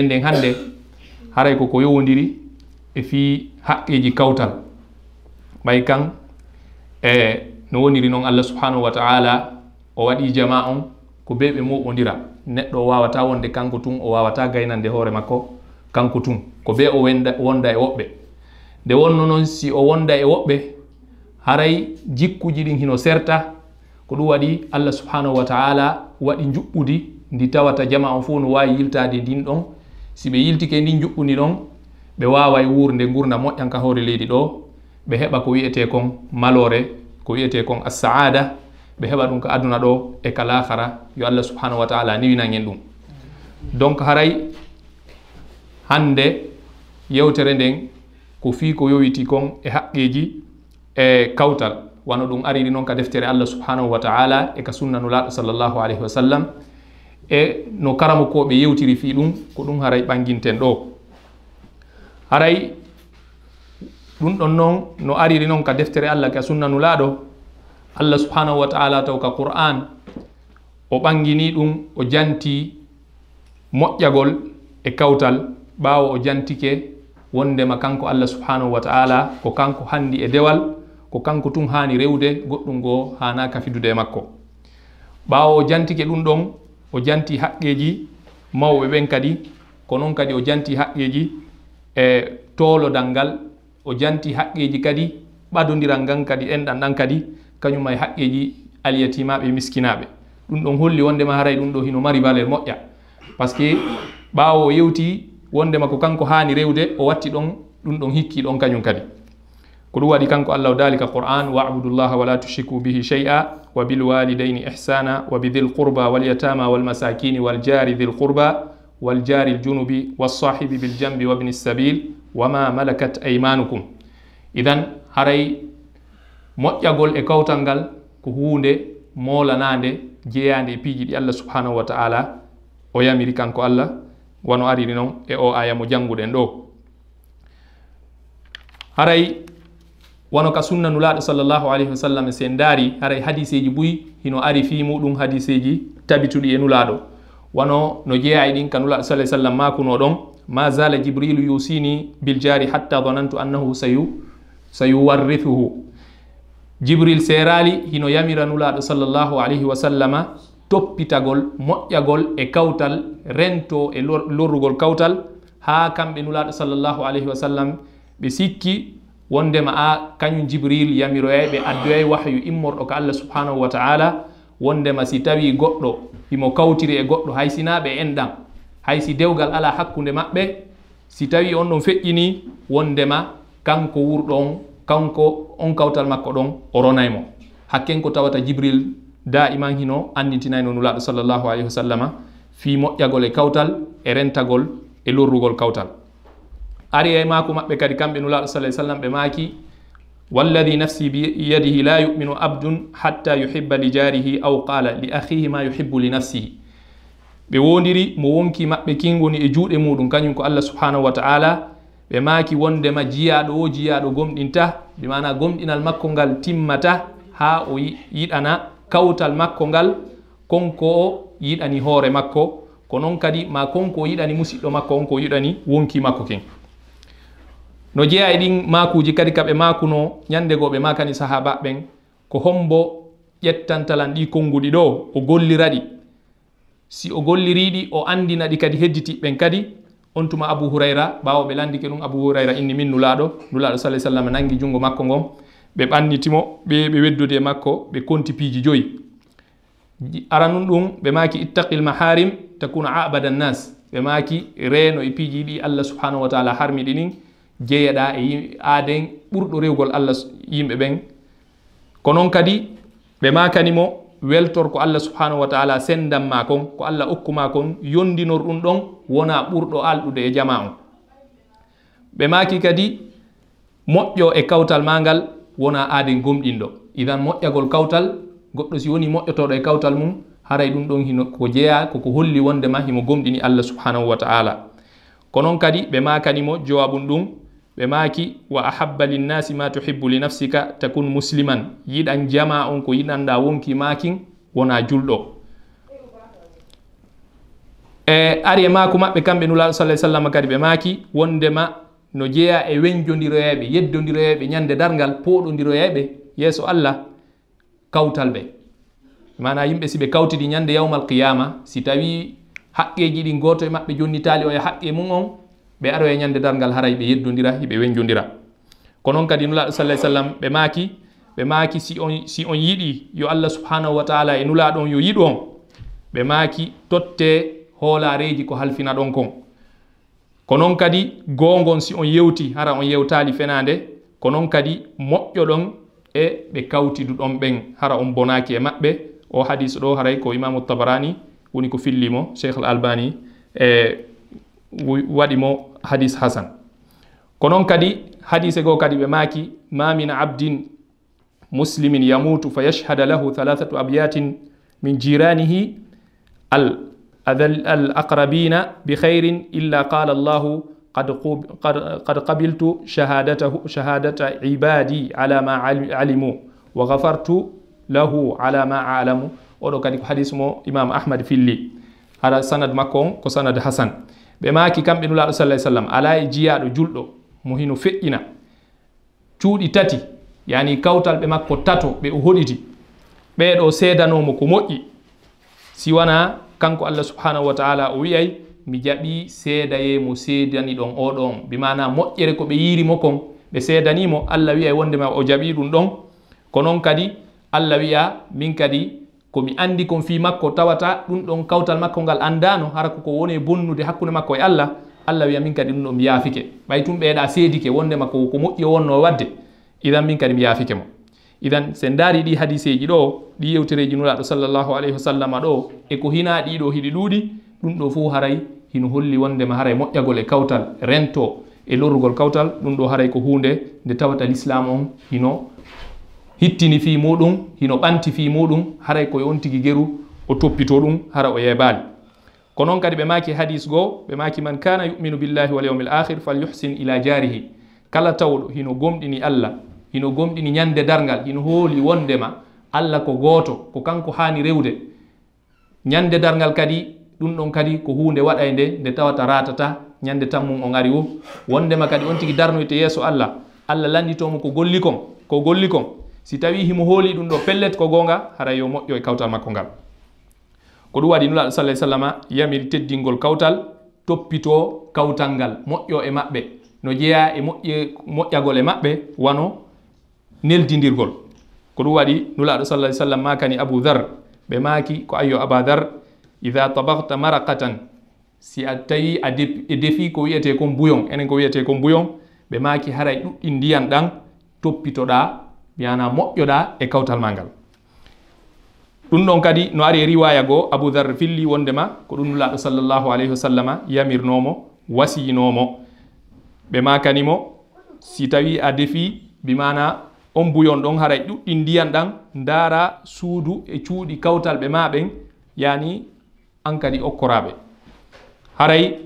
nden hannde haray koko yowodiri e fi haqqeji kawtal. Ɓay kan e no woniri noon allah subhanahu wa taala o waɗi jama on ko be ɓe moɓodira neɗɗo o wawata wonde kanko tun o wawata gaynande hoore makko kanko tun. Ko be o wonda e woɓɓe. Nde wonno noon si o wonda e woɓɓe haray jikkuji ɗin hino serta ko ɗum waɗi allah subhanahu wa taala waɗi juɓɓudi ndi tawata jama on fo no wawi yiltade ndin ɗon si ɓe yiltike ndin juɓɓuni ɗon ɓe wawa e wurde gurna moƴƴanka hoore leydi ɗo ɓe heɓa ko wiyete kon malore ko wiyete kon assaada ɓe heɓa ɗum ko aduna ɗo e ka lahara yo allah subhanahu wa taala niwinan en ɗum. Donc haray hande yewtere nden ko fi ko yowiti kon e haqqeji e kawtal wano ɗum ariri noon ka deftere allah subhanahu wa taala e ka sunnanulaɗo sallllahu alayhi wa sallam e no karama koɓe yewtiri fi ɗum ko ɗum haray ɓanginten ɗo. Haray ɗum ɗon noon no ariri noon ka deftere allah ka sunna nulaɗo allah subhanahu wa taala taw ka qur'an o ɓangini ɗum o janti moƴƴagol e kawtal ɓaawo o jantike wondema kanko allah subhanahu wa taala ko kanko hanndi e dewal ko kanko tun haani rewde goɗɗum goo hana kafidude e makko. Ɓaawo o jantike ɗum ɗon o janti haqqeji mawɓe ɓen kadi ko noon kadi o janti haqqeji e toolodal ngal o janti haqqeji kadi ɓadodiral ngan kadi enɗan ɗan kadi kañum ma haqqeji aliyatimaɓe miskinaɓe ɗum ɗon holli wondema haray ɗum ɗo hino mari valeur moƴƴa. Par ce que ɓawo o yewti wondema ko kanko hani rewde o watti ɗon ɗum ɗon hikki ɗon kañum kadi. ko ɗum waɗi kanko allah o dalika qur'an wabudullaha wala tushriku bihi shey'a wa bilwalidaini ihsana wa bidhi lqurba walyatama walmasakini waljari dhi lqurba waljari ljunubi walsahibi biljambi wabni sabil wama malakat aymanukum. Idan haray moƴƴagol e kawtal ngal ko hunde molanande jeyande e piiji ɗi allah subhanahu wa taala o yamiri kanko allah wano ariri noon e o aya mo jannguɗen ɗo. Haray wono ka sunna nulaɗo sallllahu alayhi wa sallam e sen daari haray hadiseji ɓuy hino ari fi muɗum hadiseji tabituɗi e nulaɗo. Wono no jeeya e ɗin ka nulaɗo sa sallam makuno ɗon ma zala jibrilu yusini biljari hatta donantu annahu sayu sayuwarrithuhu jibril serali hino yamira nulaɗo sallllahu alayhi wa sallama toppitagol moƴƴagol e kawtal rento e lorrugol kawtal ha kamɓe nulaɗo sallllahu alayhi wa sallam ɓe sikki wondema a kañum jibril yamiroyay ɓe addoyay wahyu immorɗo ko allah subhanahu wa taala wondema si tawi goɗɗo himo kawtiri e goɗɗo hay sinaɓe en ɗam hay si dewgal ala hakkude maɓɓe si tawi on ɗon feƴƴini wondema kanko wurɗo on kanko on kawtal makko ɗon o ronaymo hakken ko tawata jibril da iman hino annitinayno nulaɗo sallllahu alayhi wa sallama fi moƴƴagol e kawtal e rentagol e lorrugol kawtal. ari e maako maɓɓe kadi kamɓe nulaɗo sa sallam ɓe maaki walladi nafsi biyadihi la yuminu abdun hatta yuhibba li jarihi aw qala li akhihi ma yuhibbu li nafsihi. Ɓe wondiri mo wonki maɓɓe kingoni e juuɗe muɗum kañum ko allah subhanahu wa taala ɓe maaki wondema jiyaɗo o jiyaɗo gomɗinta ɓe mana gomɗinal makko ngal timmata ha o yiɗana kawtal makko ngal konko o yiɗani hoore makko ko noon kadi ma konko o yiɗani musidɗo makko onko o yiɗani wonki makko ken. no jeeya e ɗin makuji kadi kaɓe makuno ñande go ɓe makani sahaba ɓen ko hombo ƴettantalan ɗi konnguɗi ɗo o golliraɗi. Si o golliriɗi o andina ɗi kadi hedditiɓɓen kadi on tuma abou hurayra ɓawo ɓe landike ɗum abou hurayra inni min nulaɗo nulaɗo salah sallam nangi junngo makko ngon ɓe ɓannitimo ɓe ɓe weddude e makko ɓe konti piiji joyi. Aranun ɗum ɓe maki ittaqil maharim takuna abada nnas ɓe maki reeno e piiji ɗi allah subhanahu wa taala harmiɗi ɗin jeeyaɗa e aaden ɓurɗo rewgol allah yimɓe ɓen. Ko noon kadi ɓe makanimo weltor ko allah subhanahu wa taala sendan ma kon ko allah okkuma kon yondinor ɗum ɗon wona ɓurɗo alɗude e jama on. Ɓe maki kadi moƴƴo e kawtal ma ngal wona aaden gomɗinɗo idan moƴƴagol kawtal goɗɗo si woni moƴƴotoɗo e kawtal mum haray ɗum ɗon hino ko jeeya koko holli wondema himo gomɗini allah subhanahu wa taala. Ko noon kadi ɓe makanimo jowabum ɗum ɓe maaki wa ahabba linnasi ma tuhibbu li nafsika takun musliman. Yiɗan jama on ko yiɗanɗa wonki makin wona julɗo. E ari e maako maɓɓe kamɓe nulaaɗo sala sallam kadi ɓe maaki wondema no jeeya e weñjodiroyeɓe yeddodiroyeɓe ñande dargal pooɗodiroyeɓe yeeso allah kawtal ɓe. Mana yimɓe si ɓe kawtidi ñande yawmal qiyama si tawi haqqeji ɗi goto e maɓɓe jonnitali o e haqqe mum on ɓe aroye ñande dargal haray ɓe yeddodira hiɓe weñjodira ko noon kadi nulaɗo sallah sallam ɓe maaki ɓe maaki si on si on yiɗi yo allah subhanahu wa taala e nulaɗon yo yiɗu on ɓe maaki totte hoolareji ko halfina ɗon kon. Ko noon kadi gongon si on yewti hara on yewtali fenade ko noon kadi moƴƴo ɗon e ɓe kawtidu ɗon ɓen hara on bonaki e maɓɓe. O hadis ɗo haray ko imamu tabarani woni ko fillimo cheikh al albani e waɗimo hadis hasan ko noon kadi hadise goo kadi ɓe maaki ma min abdin muslimin yamutu fa yashhada lahu thalathatu abyatin min jiranihi al الأقربين بخير إلا قال الله قد قد قبلت شهادته شهادة عبادي على ما علموا وغفرت له على ما أعلم oɗo kadi ko hadis mo imam ahmad filli hara sanad makko on ko sanad hasan ɓe maaki kamɓe nulaɗo sallah sallam ala e jiyaɗo julɗo mo hino feƴƴina. Cuuɗi tati yani kawtal ɓe makko tato ɓe o hoɗiti. Ɓeɗo seedanomo ko moƴƴi. Siwana kanko allah subhanahu wa taala o wiyay mi jaɓi seedaye mo seedani ɗon oɗon bimana moƴƴere ko ɓe yirimo kon ɓe seedanimo allah wiyay wondema o jaɓi ɗum ɗon. Ko noon kadi allah wiya min kadi komi andi kon fi makko tawata ɗum ɗon kawtal makko ngal andano hara koko woni e bonnude hakkude makko e allah allah wiya min kadi ɗum ɗo mi yaafike ɓay tum ɓeeɗa seedike wondema ko ko moƴƴi e o wonno wadde idan min kadi mi yaafike mo. Idan sen daari ɗi hadiseji ɗo ɗi yewtereji nuraɗo sallllahu alayhi wa sallam ɗo e ko hina ɗiɗo hiɗi ɗuuɗi ɗum ɗo fo haray hino holli wondema haray moƴƴagol e kawtal rento e lorrugol kawtal ɗum ɗo haray ko hunde nde tawata l'islam on hino hittini fi muɗum hino ɓanti fi muɗum haray koye on tigui geru o toppito ɗum hara o yebali ko noon kadi ɓe maki hadis goo ɓe maki man kana yuminu billahi wal l akhir fal yuhsin ila jarihi kala tawɗo hino gomɗini allah hino gomɗini ñande dargal hino hooli wondema allah ko gooto ko kanko haani rewde. Ñande dargal kadi ɗum ɗon kadi ko hunde waɗay nde nde tawata ratata ñande tammum o ari wo wondema kadi on tigi darnoyte yeeso allah allah landitomo ko golli kon ko golli kon si tawi himo hooli ɗum ɗo pellet ko goonga hara yo moƴƴo e kawtal makko ngal. Ko ɗum waɗi nulaɗo sallah sallama yamiri teddingol kawtal toppito kawtal ngal moƴƴo e maɓɓe. No jeeya e moƴƴe moƴƴagol e maɓɓe wano neldidirgol. Ko ɗum waɗi nulaɗo sallah sallam makani abou dar ɓe maaki ko ayyo aba dar ida tabakta marakatan si a tawi a e defi ko wiyete kon buyon enen ko wiyete kon buyon ɓe maaki haray ɗuɗɗi ndiyan ɗan toppitoɗa yana moƴƴoɗa e kawtal ma ngal. Ɗum ɗon kadi no ari e riwaya goo aboudar filli wondema ko ɗum nulaɗo sallllahu alayhi wa sallama yamirnomo wasiyinomo ɓe makanimo si tawi a defi bimana on buyon ɗon haray ɗuɗɗi ndiyan ɗan ndaara suudu e cuuɗi kawtal ɓe ma ɓen yani an kadi okkoraɓe haray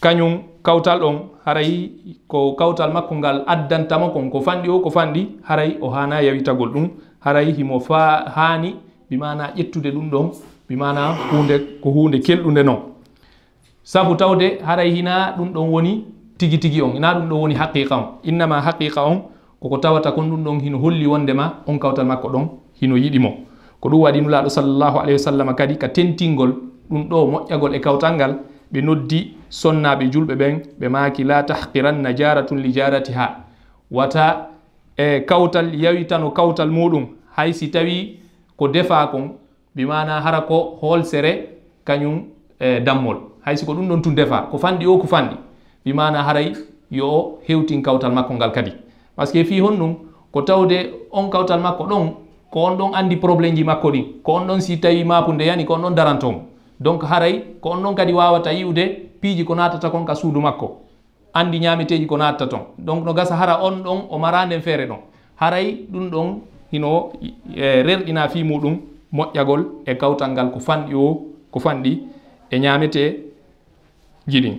kañum kawtal on haray ko kawtal makko ngal addantama kon ko fanɗi o ko fanɗi haray o hana yawitagol ɗum haray himo fa hani bimana ƴettude ɗum ɗon bimana hunde ko hunde kelɗude noon sabu tawde haray hina ɗum ɗon woni tigi tigi on ina ɗum ɗon woni haqiqa on. Innama haqiqa on koko tawata kon ɗum ɗon hino holli wondema on kawtal makko ɗon hino yiɗi mo. Ko ɗum waɗi nulaɗo sallllahu alayhi wa sallam kadi ka tentingol ɗum ɗo moƴƴagol e kawtal ngal ɓe noddi sonnaɓe julɓe ɓen ɓe maki la tahqiranna jaratun li jarati ha wata e kawtal yawitano kawtal muɗum. Hay si tawi ko defa kon bimana hara ko holsere kañum e dammol. Hay si ko ɗum ɗon tun defa ko fanɗi o ko fanɗi. Bimana haray yo o hewtin kawtal makko ngal kadi. Par ce que fi honɗum ko tawde on kawtal makko ɗon ko on ɗon andi probléme ji makko ɗin ko on ɗon si tawi mapu nde yani ko on ɗon darantomo donc haray ko on noon kadi wawata yiwde piiji ko natata kon ka suudu makko. Andi ñameteji ko natata ton. Donc no gasa hara on ɗon o maranden feere ɗon. Haray ɗum ɗon hino e rerɗina fi muɗum moƴƴagol e kawtal ngal ko fanɗi o ko fanɗi e ñamete jiɗin.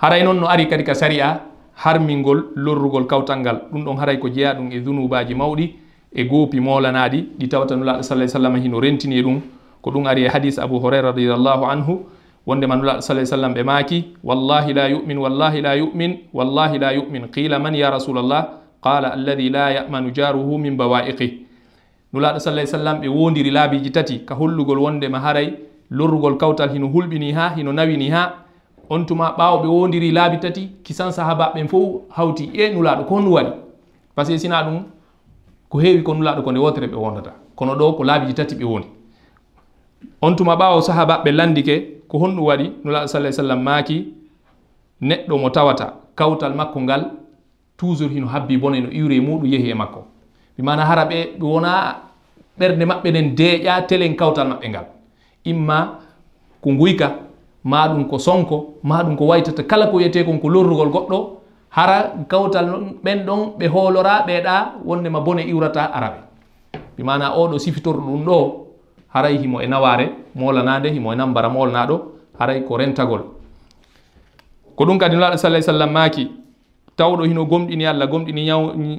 Haray noon no ari kadi ka sari'a harmingol lorrugol kawtal ngal. Ɗum ɗon haray ko jeeya ɗum e dunubaji mawɗi e goopi molanaɗi ɗi tawata nulaɗo sallah sallam hino rentini e ɗum. ko ɗum ari e hadis abou houraira radiallahu anhu wonde manulaɗo sa sallam ɓe maaki wallahi la yumin wallahi la yumin wallahi la yumin. Qila man ya rasulallah? Qala alladi la yamanu jaruhu min bawa'iqi nulaɗo sa sallam ɓe wondiri laabiji tati ka hollugol wondema haray lorrugol kawtal hino hulɓini ha hino nawini ha on tuma ɓawo ɓe wondiri laabi tati kisan sahabaɓen fo hawti e nulaɗo ko nu waɗi? Par ce que sina ɗum ko heewi ko nulaɗo ko nde wotere ɓe wondata kono ɗo ko laabiji tati ɓe wondi on tuma ɓawo sahaba ɓe landike ko honɗum waɗi nulaɗo salah sallam maaki neɗɗo mo tawata kawtal makko ngal toujours hino habbi bone no iwre muɗum yehi e makko. Mimana hara ɓe ɓe wona ɓerde maɓɓe nden deeƴa telen kawtal maɓɓe ngal. Imma ko guyka ma ɗum ko sonko ma ɗum ko waytata kala ko wiyete kon ko lorrugol goɗɗo hara kawtal ɓen ɗon ɓe hoolora ɓeeɗa wondema bone iwrata araɓe mimana oɗo sifitorɗo ɗum ɗo haray himo e naware molanade himo e nambara molnaɗo haray ko rentagol. Ko ɗum kadi nulaɗo salah sallam maaki tawɗo hino gomɗini allah gomɗini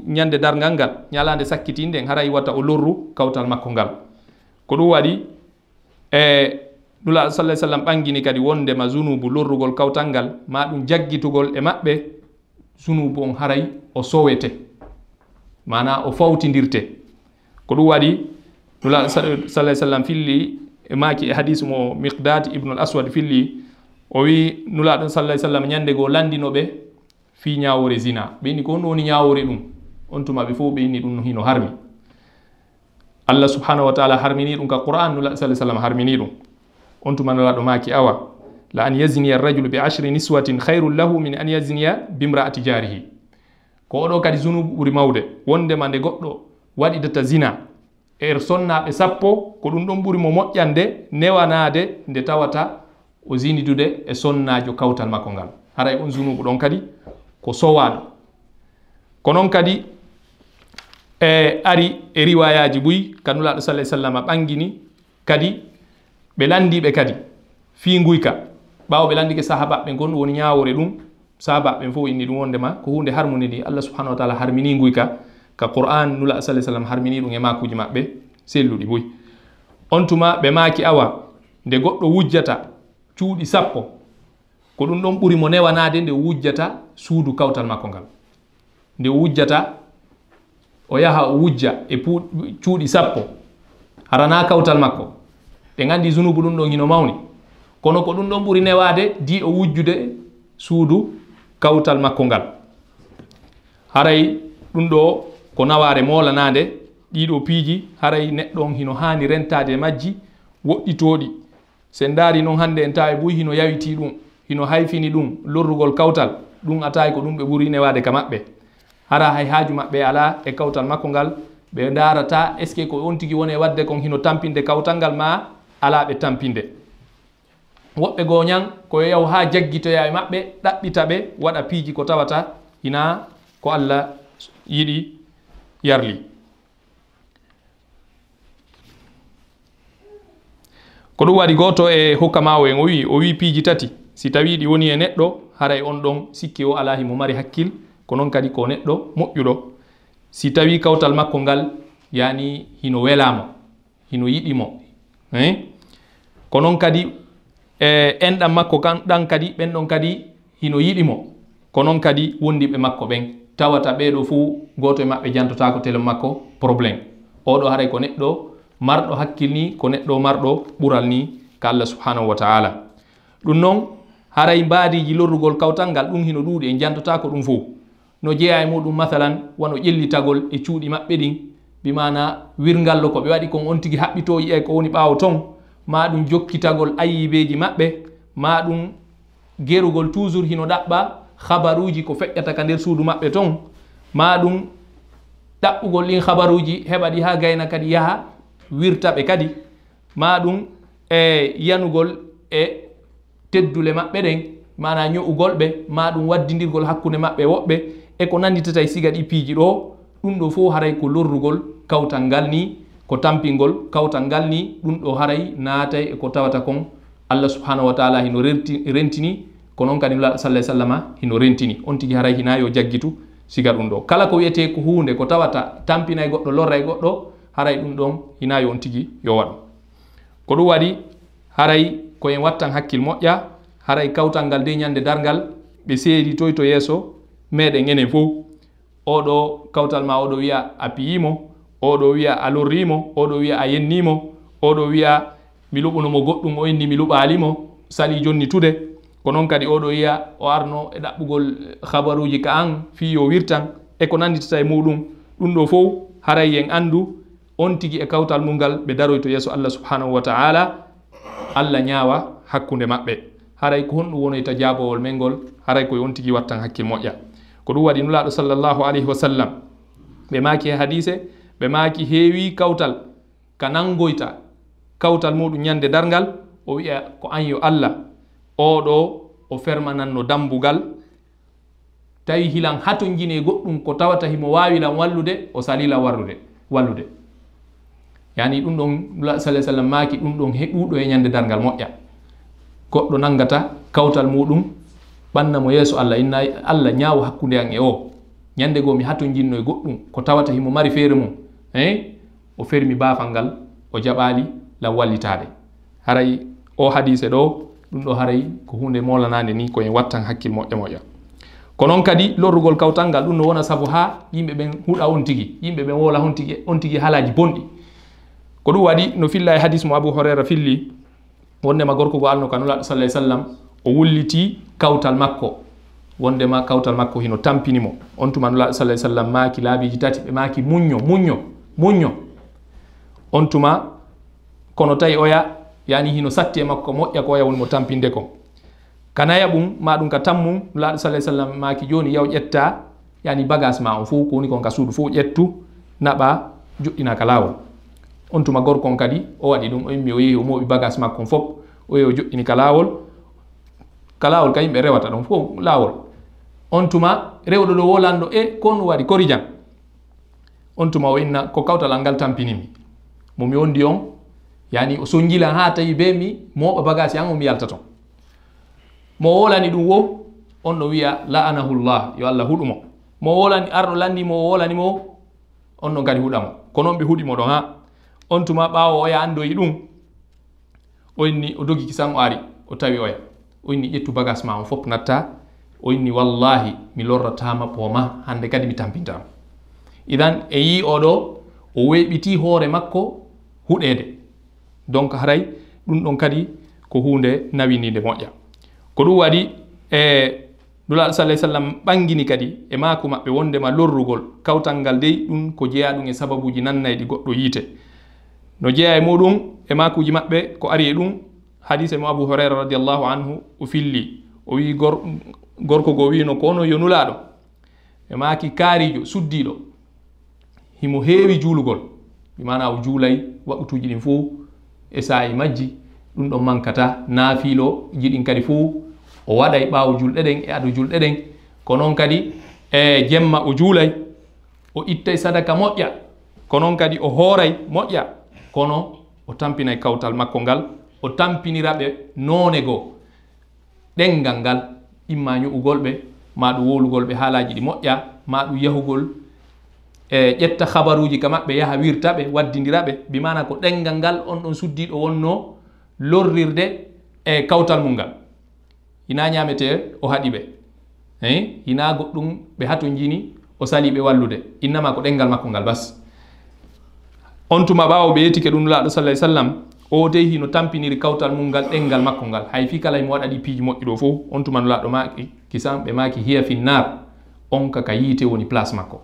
ñande dargal ngal ñalande sakkitinde haray watta o lorru kawtal makko ngal. Ko ɗum waɗi e nulaɗo salah sallam ɓangini kadi wondema zunubu lorrugol kawtal ngal ma ɗum jaggitugol e maɓɓe zunubu on haray o sowete mana o fawtidirte ko ɗum waɗi nulaaɗo sallah sallam filli e maaki e hadis mo miqdad ibnul aswad filli o wi nulaɗo salah sallam ñande goo landinoɓe fi ñawore zina. Ɓeyni ko on woni ñawore ɗum. On tuma ɓe fof ɓeyni ɗum hino harmi. Allah subhanahu wa taala harmini ɗum ka qur'an nulaaɗo sallah sallam harmini ɗum. On tuma nulaɗo maaki awa. La an yaziniya arrajulu bi ashri niswatin hayrun lahu min an yaziniya bimra'ati jarihi ko oɗo kadi zunubu ɓuri mawde. Wondema nde goɗɗo waɗidata zina. er sonnaɓe sappo ko ɗum ɗon ɓuri mo moƴƴande newanade nde tawata o zinidude e sonnajo kawtal makko ngal. Haray on zunubu ɗon kadi ko sowaɗo. Ko noon kadi e ari e riwayaji ɓuyi kanulaɗo sallah sallam ɓangini kadi ɓe landiɓe kadi fi guyka ɓawo ɓe landike sahabaɓe gonɗum woni ñawore ɗum sahabaɓe fo inni ɗum wondema ko hunde harmude ndi. Allah subhanahu wa taala harmini guyka ka qur'an nula sa sallam harmini ɗum e makuji maɓɓe selluɗi boyi on tuma ɓe maki awa nde goɗɗo wujjata cuuɗi sappo ko ɗum ɗon ɓuri mo newanade nde wujjata suudu kawtal makko ngal. Nde wujjata o yaha o wujja e cuuɗi sappo harana kawtal makko ɗe gandi junubu ɗum ɗon hino mawni. Kono ko ɗum ɗon ɓuri newade di o wujjude suudu kawtal makko ngal. Haray ɗum ɗo ko naware molanade ɗiɗo piiji haray neɗɗo on hino hani rentade e majji woɗɗitoɗi sen daari noon hande en tawi boy hino yawiti ɗum hino hayfini ɗum lorrugol kawtal ɗum a tawi ko ɗum ɓe ɓuri newade ka maɓɓe. Hara hay haaju maɓɓe ala e kawtal makko ngal ɓe darata est ce que ko on tigui woni e wadde kon hino tampinde kawtal ngal ma ala ɓe tampinde. Woɓɓe goñan ko yaw ha jaggitoya e maɓɓe ɗaɓɓita ɓe waɗa piiji ko tawata hina ko allah yiɗi yarli. Ko ɗum waɗi goto e hokkamawo en o wi o wi piiji tati. Si tawi ɗi woni e neɗɗo haray on ɗon sikki o ala himo mari hakkil ko noon kadi ko neɗɗo moƴƴuɗo. Si tawi kawtal makko ngal yani hino welamo hino yiɗimo eh? ko noon kadi e enɗam makko ɗan kadi ɓen ɗon kadi hino yiɗimo. Ko noon kadi wondiɓe makko ɓen. tawata ɓeeɗo fuu gooto e maɓɓe jantotako tele makko probléme oɗo haray ko neɗɗo marɗo hakkil ni ko neɗɗo marɗo ɓural ni ka allah subhanahu wa taala. Ɗum noon haray mbaadiji lorrugol kawtal ngal ɗum hino ɗuuɗi en jantotako ɗum fuu. No jeeya e muɗum mathalan wano ƴellitagol e cuuɗi maɓɓe ɗin bimana wirgallo ko ɓe waɗi kon on tigi haɓɓitoyi e ko woni ɓaawo ton ma ɗum jokkitagol ayibeji maɓɓe ma ɗum gerugol toujours hino ɗaɓɓa habaruji ko feƴƴata ka nder suudu maɓɓe ton ma ɗum ɗaɓɓugol ɗin habaruji heɓa ɗi ha gayna kadi yaha wirta ɓe kadi ma ɗum e yanugol e teddule maɓɓe ɗen mana ño'ugol ɓe ma ɗum waddidirgol hakkude maɓɓe woɓɓe e ko nanditata e siga ɗi piiji ɗo ɗum ɗo fof haray ko lorrugol kawtal ngal ni ko tampingol kawtal ngal ni ɗum ɗo haray naatay e ko tawata kon allah subhanahu wa taala hino rentini. ko noon kadi nula sallah sallama hino rentini. On tigi haray hina yo jaggitu siga ɗum ɗo. Kala ko wiyete ko hunde ko tawata tampina e goɗɗo lorra e goɗɗo haray ɗum ɗon hina yo on tigi yo waɗu ko ɗum waɗi haray koyen wattan hakkil moƴƴa haray kawtal ngal de ñande dargal ɓe seedi toy to yeeso meɗen enen fof oɗo kawtal ma oɗo wiya a piyimo oɗo wiya a lorrimo oɗo wiya a yennimo oɗo wiya mi luɓunomo goɗɗum o inni mi luɓalimo sali jonni tude. ko noon kadi oɗo yiya o arno e ɗaɓɓugol eh, habaruji ka an fi yo wirtan e ko nanditata e muɗum ɗum ɗo fof haray en andu on tigi e kawtal mum ngal ɓe daroy to yeeso allah subhanahu wa taala allah ñaawa hakkunde maɓɓe. Haray ko honɗum wonoyta jaabowol men ngol haray koye on tigi wattan hakke moƴƴa. Ko ɗum waɗi nulaɗo sallllahu alayhi wa sallam. Ɓe maaki e hadise ɓe maaki heewi kawtal ka nangoyta kawtal muɗum ñande dargal o wiya ko an yo allah. oɗo o fermananno dambugal tawi hilan hato guine goɗɗum ko tawata himo wawilan wallude o salila warrude wallude. Yani ɗum ɗon salah sallam maki ɗum ɗon heɓuɗo e ñande dargal moƴƴa. Goɗɗo nangata kawtal muɗum ɓanna mo yeeso allah inna allah ñaawo hakkunde an e o. Ñande goo mi hato jinno e goɗɗum ko tawata himo mari feere mum e o fermi baafal ngal o jaɓaali law wallitaade haray o hadise ɗo ɗum ɗo haray ko hunde molanade ni koyen wattan hakkil moƴƴa moƴƴa. Ko noon kadi lorrugol kawtal ngal ɗum no wona sabu ha yimɓe ɓen huuɗa on tigi yimɓe ɓen wola on tigi on tigi haalaji bonɗi. Ko ɗum waɗi no filla e hadis mo abou horaira filli wondema gorko go alno kanulaɗo sallah sallam o wulliti kawtal makko. Wondema kawtal makko hino tampinimo on tuma nulaɗo sallah sallam maaki laabiji tati ɓe maaki muñño muñño muñño. On tuma kono tawi oya yani hino satti e makko moƴƴa ko yawni mo tampinde ko. Kanaya ɗum ma ɗum ka tammum laaɗo salah sallam maki joni yaw ƴetta yani bagage ma on fof kowoni kon ka suudu fo ƴettu naɓa juɗɗina ka lawol on tuma gorkon kadi o waɗi ɗum o yimɓe o yehi o moɓi bagage makko fof o yehi o juɗɗini ka lawol ka lawol ka yimɓe rewata ɗon fof lawol on tuma rewɗo ɗo wolanɗo e kon waɗi korijan. On tuma o inna ko kawtal ngal tampinimi. Momi wondi on yani o soñgilan ha tawi be mi moɓa bagage an omi yalta ton. Mo wolani ɗum wo on no wiya la'anahullah yo allah huɗumo mo. Wolani arɗo landimo o wolanimo on non kadi huɗamo ko noon ɓe huɗimo ɗon ha. On tuma ɓawo oya andoyi ɗum o inni o dogi kisan o ari o tawi oya. O inni ƴettu bagage ma on fof natta o inni wallahi mi lorratama pooma hande kadi mi tampintama. Idan e yi oɗo o weɓiti hoore makko huɗede. donc haray ɗum ɗon kadi ko hunde nawinide moƴƴa. Ko ɗum waɗi e dulaɗo sa alah sallam ɓangini kadi e maako maɓɓe wondema lorrugol kawtal ngal dey ɗum ko jeeya ɗum e sababuji nannayɗi goɗɗo yiite. No jeeya e muɗum e makuji maɓɓe ko ari e ɗum hadise mo abou horaira radiallahu anhu o filli o wi gorko go wino kono yo nulaɗo e maki kaarijo suddiɗo himo heewi juulugol imana o juulay waɓutuji ɗin fof e saayi majji ɗum ɗon mankata naafiilo jiɗin kadi fuu o waɗay ɓaawo julɗe ɗen e adu julɗe ɗen ko noon kadi e jemma o juulay o ittay sadaka moƴƴa. Ko noon kadi o hooray moƴƴa. Kono o tampinay kawtal makko ngal o tampinira ɓe noone goo. Ɗengal ngal imma ño'ugol ɓe ma ɗum wolugol ɓe haalaji ɗi moƴƴa ma ɗum yahugol e ƴetta habaruji ka maɓɓe yaha wirta ɓe waddidira ɓe bimana ko ɗengal ngal on ɗon suddiɗo wonno lorrirde e kawtal mum ngal. Hina ñamete o haɗi ɓe eyi hina goɗɗum ɓe hato jini o sali ɓe wallude. Innama ko ɗengal makko ngal bas. On tuma ɓawo ɓe yetike ɗum laaɗo sallah sallam o de hino tampiniri kawtal mum ngal ɗengal makko ngal. Hay fi kala mo waɗa ɗi piiji moƴƴi ɗo fof on tuma no laaɗo maki kisan ɓe maki hiya finnar on kaka yiite woni place makko.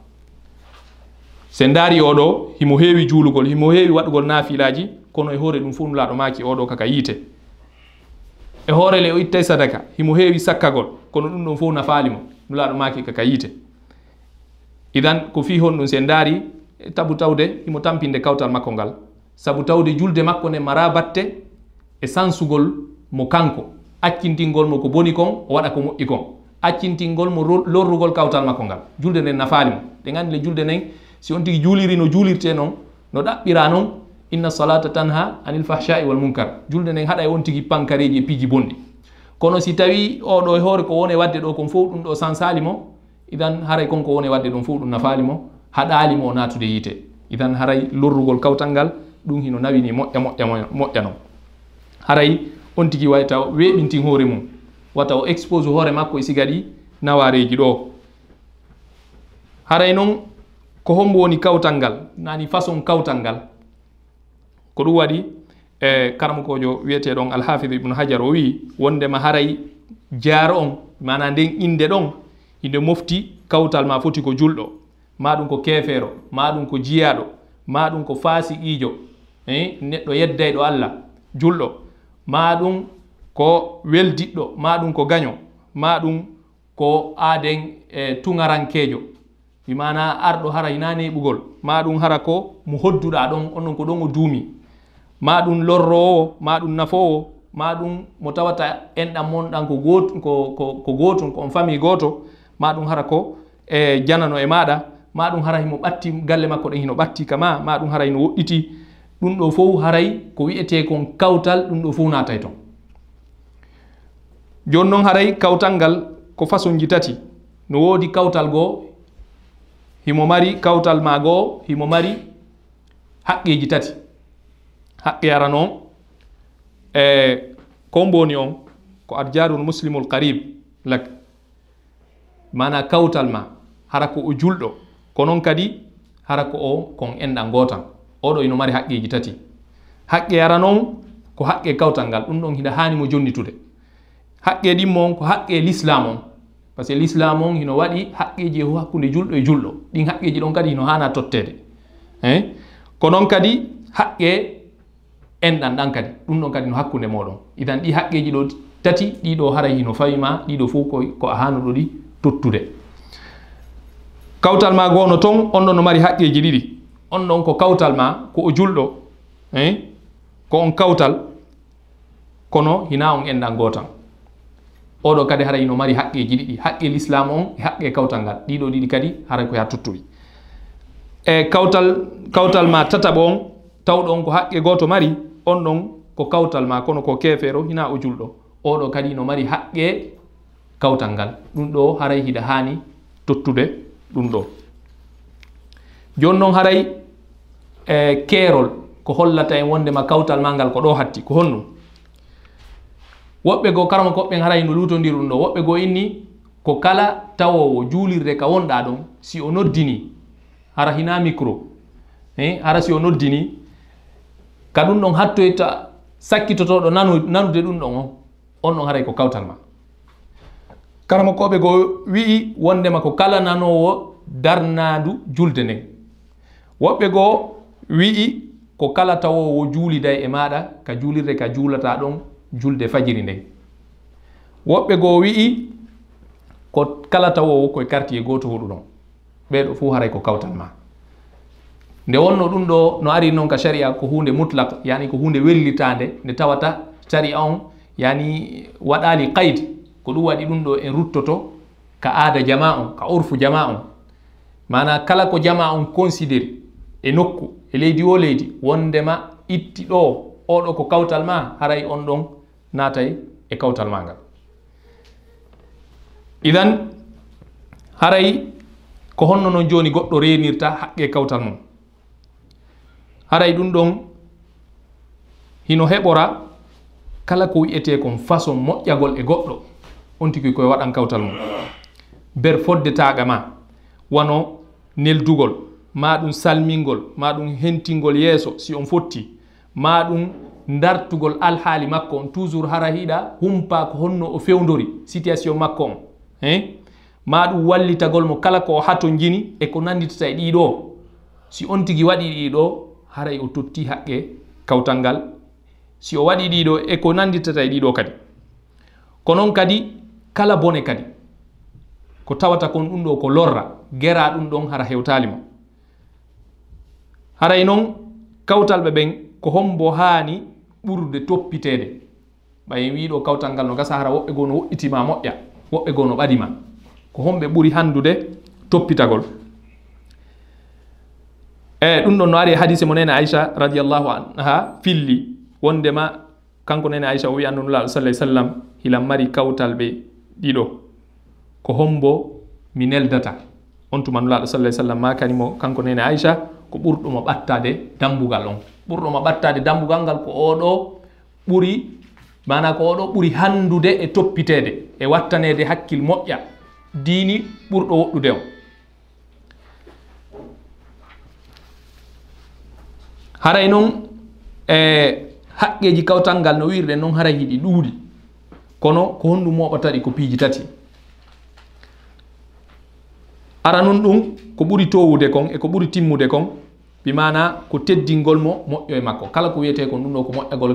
se daari oɗo himo heewi juulugol himo heewi waɗugol naafilaji kono e hoore ɗum fof nulaaɗo maaki oɗo kaka yiite. E hoore le o ittay sadaka himo heewi sakkagol kono ɗum ɗon fof nafaali mo nulaaɗo maaki kaka yiite. Idan ko fi hon ɗum se daari e tabu tawde himo tampinde kawtal makko ngal. Sabu tawde julde makko nde mara batte e sansugol mo kanko. Accintingol mo ko boni kon o waɗa ko moƴƴi kon. Accintingol mo lorrugol kawtal makko ngal. Julde nden nafaali mo. Ɗe nganndi le julde nden si on tigi juuliri no juulirte noon no ɗaɓɓira noon inna salata tanha anil fahchai wal munkar. Julde nden haɗa e on tigi pankareji e piiji bonɗi kono si tawi oɗo e hoore ko woni wadde ɗo kon fof ɗum ɗo sansali mo idan haray konko woni wadde ɗum fof ɗum nafali mo haɗali mo natude yiite. Idan haray lorrugol kawtal ngal ɗum hino nawini moƴƴa moƴƴa moƴƴa noon haray on tigi wayta weɓintin hoore mum wata o expose hoore makko e siga ɗi nawareji ɗo. Haray noon ko hombo woni kawtal ngal nani façon kawtal ngal. Ko ɗum waɗi e karamakojo wiyeteɗon alhafide ibnu hajar o wi wondema haray jaaro on mana nden inde ɗon inde mofti kawtal ma foti ko julɗo. Maɗum ko keefeero maɗum ko jiyaɗo maɗum ko faasi qiijo e neɗɗo yeddayɗo allah julɗo. Maɗum ko weldiɗɗo maɗum ko gaño maɗum ko aaden e tungarankeejo mi mana arɗo hara ina neɓugol? Ma ɗum hara ko mo hodduɗa ɗon onnon ko ɗon o duumi. Ma ɗum lorrowo ma ɗum nafowo ma ɗum mo tawata enɗam monɗan ko ko gotum ko on fami goto ma ɗum hara ko e janano e maɗa. Ma ɗum hara himo ɓatti galle makko ɗen hino ɓatti kama ma ɗum hara hino woɗɗiti. Ɗum ɗo fof haray ko wiyete kon kawtal ɗum ɗo fof natay ton. Joni noon haray kawtal ngal ko façon ji tati. No woodi kawtal goo himo mari kawtal ma goo himo mari haqqiji tati. Haqqi aran on e ko mboni on ko adjarul muslimul qarib lak mana kawtal ma hara ko o julɗo ko noon kadi hara ko o kon enɗa gootan oɗo ino mari haqqiji tati. Haqqe aran on ko haqqe kawtal ngal ɗum ɗon hiɗa hani mo jonnitude. Haqqe ɗimmo on ko haqqe l'islam on. par ce que l'islam on hino waɗi haqqeji e hakkude julɗo e julɗo. Ɗin haqqeji ɗon kadi hino hana tottede. E ko noon kadi haqqe enɗan ɗan kadi. Ɗum ɗon kadi no hakkude moɗon. Idan ɗi haqqeji ɗo tati ɗiɗo haray hino fawima ɗiɗo fof ko a hanuɗo ɗi tottude kawtal ma gono ton on ɗon no mari haqqeji ɗiɗi. On ɗon ko kawtal ma ko o julɗo e ko on kawtal kono hina on enɗan gotan oɗo kadi haray ino mari haqqeji ɗiɗi. Haqqe l'islam on e haqqe kawtal ngal. Ɗiɗo ɗiɗi kadi hara ko ha tuttuwi. E kawtal kawtal ma tataɓo on tawɗo on ko haqqe goto mari on ɗon ko kawtal ma kono ko kefeero hina o julɗo. Oɗo kadi no mari haqqe kawtal ngal. Ɗum ɗo haray hiɗa hani tottude ɗum ɗo. Joni noon haray e keerol ko hollata en wondema kawtal ma ngal ko ɗo hatti ko honɗum woɓɓe goo karama koɓɓen haray no lutondirun ɗo woɓɓe goo inni ko kala tawowo juulirde ka wonɗa ɗon si o noddini hara hina micro e eh, hara si o noddini ka ɗum ɗon hattoyta sakkitotoɗo nanude ɗum ɗon o on ɗon haray ko kawtal ma. Karama koɓe goo wi'i wondema ko kala nanowo darnadu julde nden woɓɓe goo wi'i ko kala tawowo juuliday e maɗa ka juulirde ka juulata ɗon julde fajiri nde. Woɓɓe goo wi'i ko kala tawowo koye quartier goto hoɗuɗon ɓeɗo fuu haray ko kawtal ma. Nde wonno ɗum ɗo no ari noon ka sharia ko hunde mutlak yani ko hunde wellitande nde tawata sharia on yani waɗali qayd ko ɗum waɗi ɗum ɗo en ruttoto ka aada jama on ka urfu jama on. Mana kala ko jama on considéri e nokku e leydi o leydi wondema itti ɗo oɗo ko kawtal ma haray on ɗon naatay e kawtal ma ngal idan haray ko honno noon jooni goɗɗo renirta haqqe kawtal mum. Haray ɗum ɗon hino heɓora kala ko wiyete kon façon moƴƴagol e goɗɗo on tigi koye waɗan kawtal mum. Ber foddetaga ma wano neldugol ma ɗum salmingol ma ɗum hentingol yeeso si on fotti ma ɗum dartugol alhaali makko on. Toujours hara hiiɗa humpa ko honno o fewdori situation makko on e ma ɗum wallitagol mo kala ko o hato jini e ko nanditata e ɗiɗo si on tigi waɗi ɗiɗo haray o totti haqqe kawtal ngal. Si o waɗi ɗiɗo e ko nanditata e ɗiɗo kadi. Ko noon kadi kala bone kadi. Ko tawata kon ɗum ɗo ko lorra gera ɗum ɗon hara hewtali mo. Haray noon kawtal ɓe ɓen ko hombo haani ɓurde toppitede. Ɓay wiɗo kawtal ngal no gasa hara woɓɓe goo no woɗɗitima moƴƴa woɓɓe goo no ɓaɗima ko homɓe ɓuri handude toppitagol. Eyi ɗum ɗon no ari e hadise mo nene aicha radiallahu anha filli wondema kanko nene aicha o wi annunula salah sallam hilan mari kawtal ɓe ɗiɗo. Ko hombo mi neldata. On tumanulaɗo salah sallam makanimo kanko nene aicha ko ɓurɗomo ɓattade dambugal on. ɓurɗoma ɓattade dambugal ngal ko oɗo ɓuri mana ko oɗo ɓuri handude e toppitede e wattanede hakkil moƴƴa. Diini ɓurɗo woɗɗude o haray noon e haqqeji kawtal ngal no wirɗen noon haray hiɗi ɗuuɗi. Kono ko honɗum moɓataɗi ko piiji tati. Ara nun ɗum ko ɓuri towude kon e ko ɓuri timmude kon bi mana ko teddingol mo moƴƴo e makko. Kala ko wiyete ko ɗum ɗo ko moƴƴagol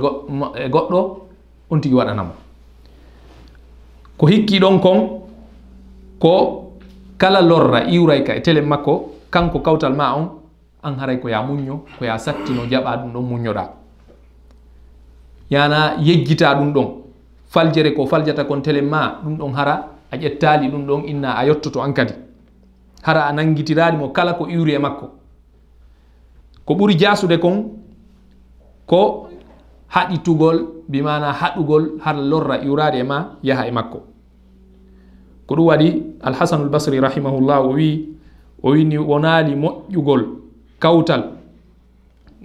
e goɗɗo on tigi waɗanamo ko hikki ɗon kon ko kala lorra iwray ka e télé makko kanko kawtal ma on an haray ko ya muñño ko ya sattino jaɓa ɗum ɗon muññoɗa. Yana yejjita ɗum ɗon. Faljere ko faljata kon télé ma ɗum ɗon hara a ƴettali ɗum ɗon inna a yettoto an kadi. Hara a nangitirali kala ko iwri e makko. ko ɓuri jasude kon ko haɗitugol bimana haɗugol har lorra iwrade e ma yaha e makko. Ko ɗum waɗi alhasanu lbasri rahimahullah o wi o wini wonali moƴƴugol kawtal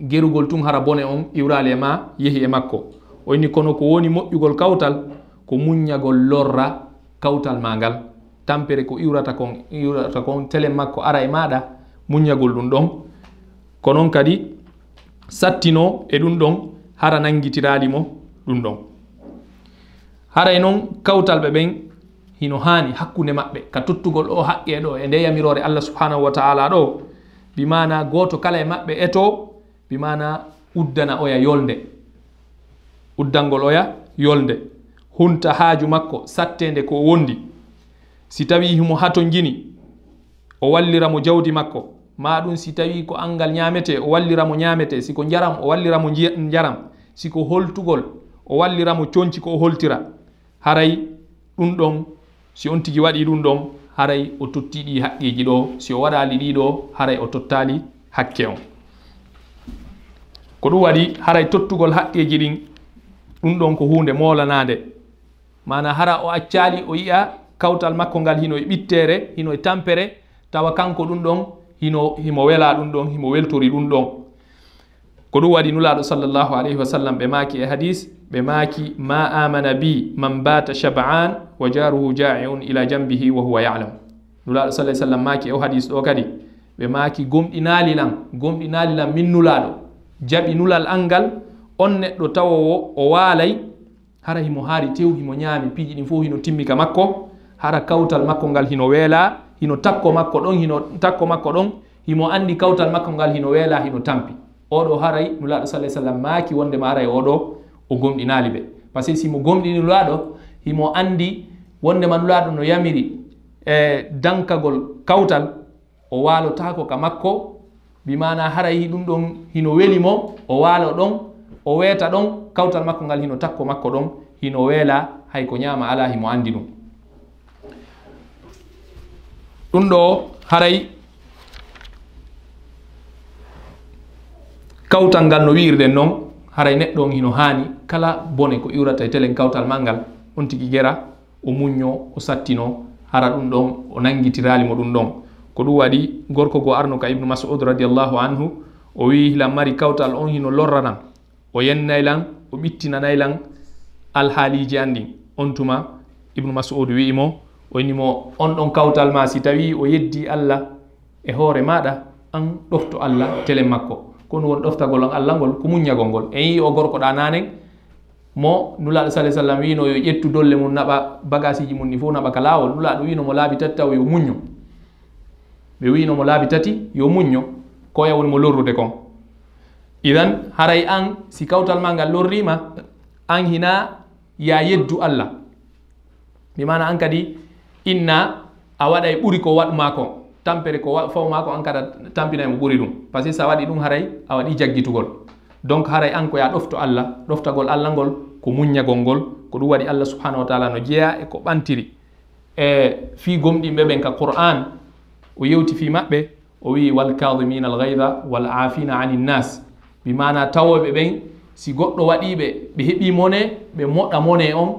gerugol tun hara bone on iwrali e ma yehi e makko. O wini kono ko woni moƴƴugol kawtal ko muññagol lorra kawtal ma ngal tampere ko iwrata kon iwrata kon télé makko ara e maɗa muññagol ɗum ɗon. ko noon kadi sattino e ɗum ɗon hara nangitiraali mo ɗum ɗon. Haray noon kawtal ɓe ɓen hino haani hakkunde maɓɓe. Ka tottugol o haqqe ɗo e nde yamirore allah subhanahu wa taala ɗo bimana gooto kala e maɓɓe eto bimana uddana oya yolde uddangol oya yolde hunta haaju makko sattende ko wondi. Si tawi himo hato jini o walliramo jawdi makko ma ɗum si tawi ko angal ñamete o walliramo ñamete siko jaram o walliramo jaram siko holtugol o walliramo conci ko o holtira. Haray ɗum ɗon si on tigi waɗi ɗum ɗon haray o totti ɗi haqqiji ɗo si o waɗali ɗiɗo haray o tottali hakke on. Ko ɗum waɗi haray tottugol haqqeji ɗin ɗum ɗon ko hunde molanade mana hara o accali o yiya kawtal makko ngal hino e ɓittere hino e tampere tawa kanko ɗum ɗon hino himo wela ɗum ɗon himo weltori ɗum ɗon. Ko ɗum waɗi nulaɗo sallllahu alayhi wa sallam ɓe maki e hadis ɓe maki ma amana bi man bata shab'an wa jaruhu ja'iun ila jambihi wa huwa yalam. Nulaɗo sa sallam maki e o hadis ɗo kadi ɓe maki gomɗinali lan gomɗinali lan min nulaɗo jaɓi nulal angal on neɗɗo tawowo o waalay hara himo haari tew himo ñaami piiji ɗin fof hino timmika makko hara kawtal makko ngal hino weela hino takko makko ɗon hino takko makko ɗon himo anndi kawtal makko ngal hino weela hino tampi. Oɗo haray nulaɗo sa sallam maaki wondema aray oɗo o gomɗinali ɓe. Par ce que simo gomɗini nulaɗo himo anndi wondema nulaɗo no yamiri e dankagol kawtal o walotako ka makko bimana haray ɗum ɗon hino weli mo o walo ɗon o weeta ɗon kawtal makko ngal hino takko makko ɗon hino weela hay ko ñama ala himo andi ɗum. ɗum ɗo haray kawtal ngal no wiirɗen noon haray neɗɗo on hino haani. Kala bone ko iwrata e telen kawtal mal ngal on tigi gera o muñño o sattino hara ɗum ɗon o nangitirali mo ɗum ɗon. Ko ɗum waɗi gorko go arno ka ibnu masud radiallahu anhu o wi hilan mari kawtal on hino lorranan o yennaylan o ɓittinanaylan alhaaliji an ɗin on tuma ibnu masud wi'imo wonimo on ɗon kawtal ma si tawi o yeddi allah e hoore maɗa an ɗofto allah tele makko. Kono won ɗoftagol on allah ngol ko muññagol ngol. En yi o gorkoɗa nanen mo nulaɗo sa sallam wino yo ƴettu dolle mum naɓa bagage ji mum ɗi fof naɓa ka lawol. Nulaɗo winomo laabi tati taw yo muñño ɓe winomo laabi tati yo muñño koya woni mo lorrude kon. Idan haray an si kawtal ma ngal lorrima an hina ya yeddu allah. Mi mana an kadi inna a waɗay ɓuri ko waɗma kon tampere ko fawma ko an kada tampinay mo ɓuri ɗum. Par ce que sa waɗi ɗum haray a waɗi jaggitugol. Donc haray an ko ya ɗofto allah ɗoftagol allah ngol ko muññagol ngol ko ɗum waɗi allah subhanahu wa taala no jeeya e ko ɓantiri. E fi gomɗinɓe ɓen ka qur'an o yewti fi maɓɓe o wi walkadimina algayda wal afina ani nnas bi mana tawoɓe ɓen si goɗɗo waɗiɓe ɓe heeɓi mone ɓe moɗa mone on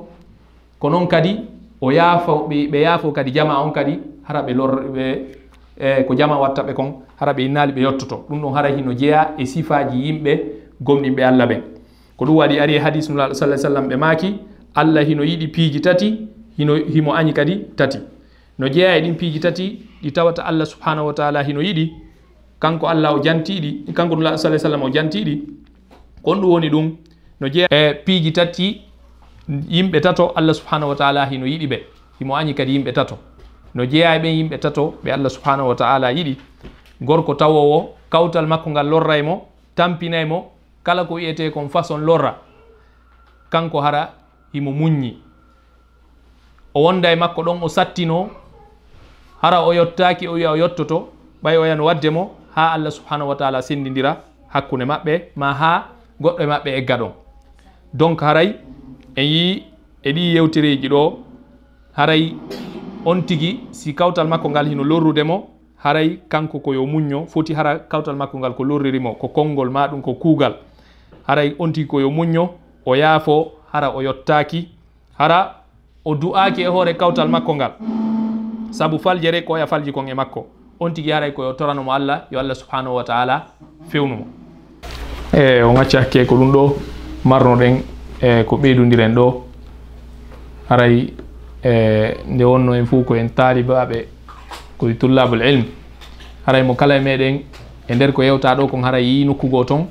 ko noon kadi o yaafa ɓe yaafo kadi jama on kadi hara ɓe lorɓe e ko jama watta ɓe kon hara ɓe innaali ɓe yettoto ɗum ɗon hara hino jeeya e sifaji yimɓe gomɗinɓe allah ɓen ko ɗum waɗi ari e hadis nulaɗo sa sallam ɓe maaki allah hino yiɗi piiji tati hino himo añi kadi tati. No jeeya e ɗin piiji tati ɗi tawata allah subhanahu wa taala hino yiɗi kanko allah o jantiɗi kanko nulaɗo sa sallam o jantiɗi kon ɗum woni ɗum no jeeya e piiji tati yimɓe tato allah subhanahu wa taala hino yiɗi ɓe. Himo añi kadi yimɓe tato. No jeeya ɓen yimɓe tato ɓe allah subhanahu wa taala yiɗi. Gorko tawowo kawtal makko ngal lorra e mo tampinay mo kala ko wiyete kon façon lorra. Kanko hara himo muññi. O wonda e makko ɗon o sattino hara o yottaki o wiya o yottoto ɓay o yan wadde mo ha allah subhanahu wa taala sendidira hakkude maɓɓe ma ha goɗɗo e maɓɓe egga ɗon. Donc haray en yi e ɗi yewtereji ɗo haray on tigi si kawtal makko ngal hino lorrudemo haray kanko koyo muñño foti hara kawtal makko ngal ko lorririmo ko konngol ma ɗum ko kuugal. Haray on tigi koyo muñño o yaafo hara o yettaki hara o du'aki e hoore kawtal makko ngal. Saabu faljere ko oya falji kon e makko. On tigi haray koyo toranomo allah yo allah subhanahu wa taala fewnumo e o gacci hakke ko ɗum ɗo marnoɗen e ko ɓeydodiren ɗo. Aray e nde wonno en fuu ko en taalibaɓe koye tullabul ilm. Haray mo kala e meɗen e nder ko yewta ɗo kon haray yi nokkugo toon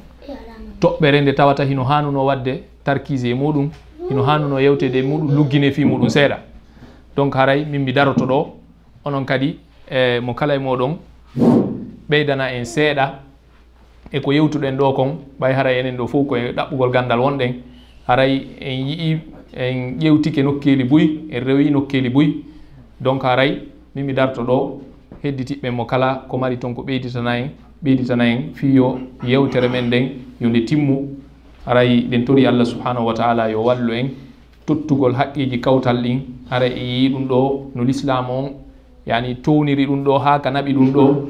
toɓɓere nde tawata hino hanuno wadde tarkise e muɗum hino hanuno yewtede e muɗum luggine fi muɗum seeɗa. Donc haray min mi daroto ɗo onon kadi e mo kala e moɗon ɓeydana en seeɗa e ko yewtuɗen ɗo kon ɓay haray enen ɗo fof koye ɗaɓɓugol gandal wonɗen. haray en yii en ƴewtike nokkeli buy en rewi nokkeli buy. Donc haray min mi darto ɗo hedditiɓɓe mo kala ko mari ton ko ɓeyditana en ɓeyditana en fiyo yewtere men nden yo nde timmu. Haray ɗen tori allah subhanahu wa taala yo wallu en. Tottugol haqqiji kawtal ɗin hara e yii ɗum ɗo no l'islam on. Yani towniri ɗum ɗo ha ka naɓi ɗum ɗo.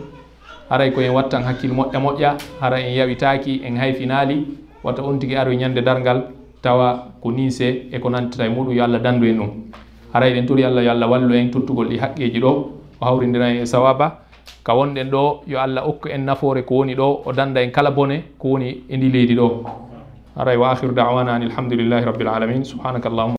Haray koyen wattan hakkille moƴƴa moƴƴa. Hara en yawitaki en hayfinali wata on tigi aroye ñande dargal tawa ko ni e ko nantata e muɗum yo allah dandu en ɗum. Haray ɗen tori allah yo allah wallu en tottugol ɗi haqqeji ɗo o hawridira en e sawaba. Ka wonɗen ɗo yo allah okku en nafoore ko woni ɗo o danda en kala bone ko woni e ndi leydi ɗo. Haray wa akhiru dawana an alhamdulillahi rabbil alamin. Subhanaka allahuma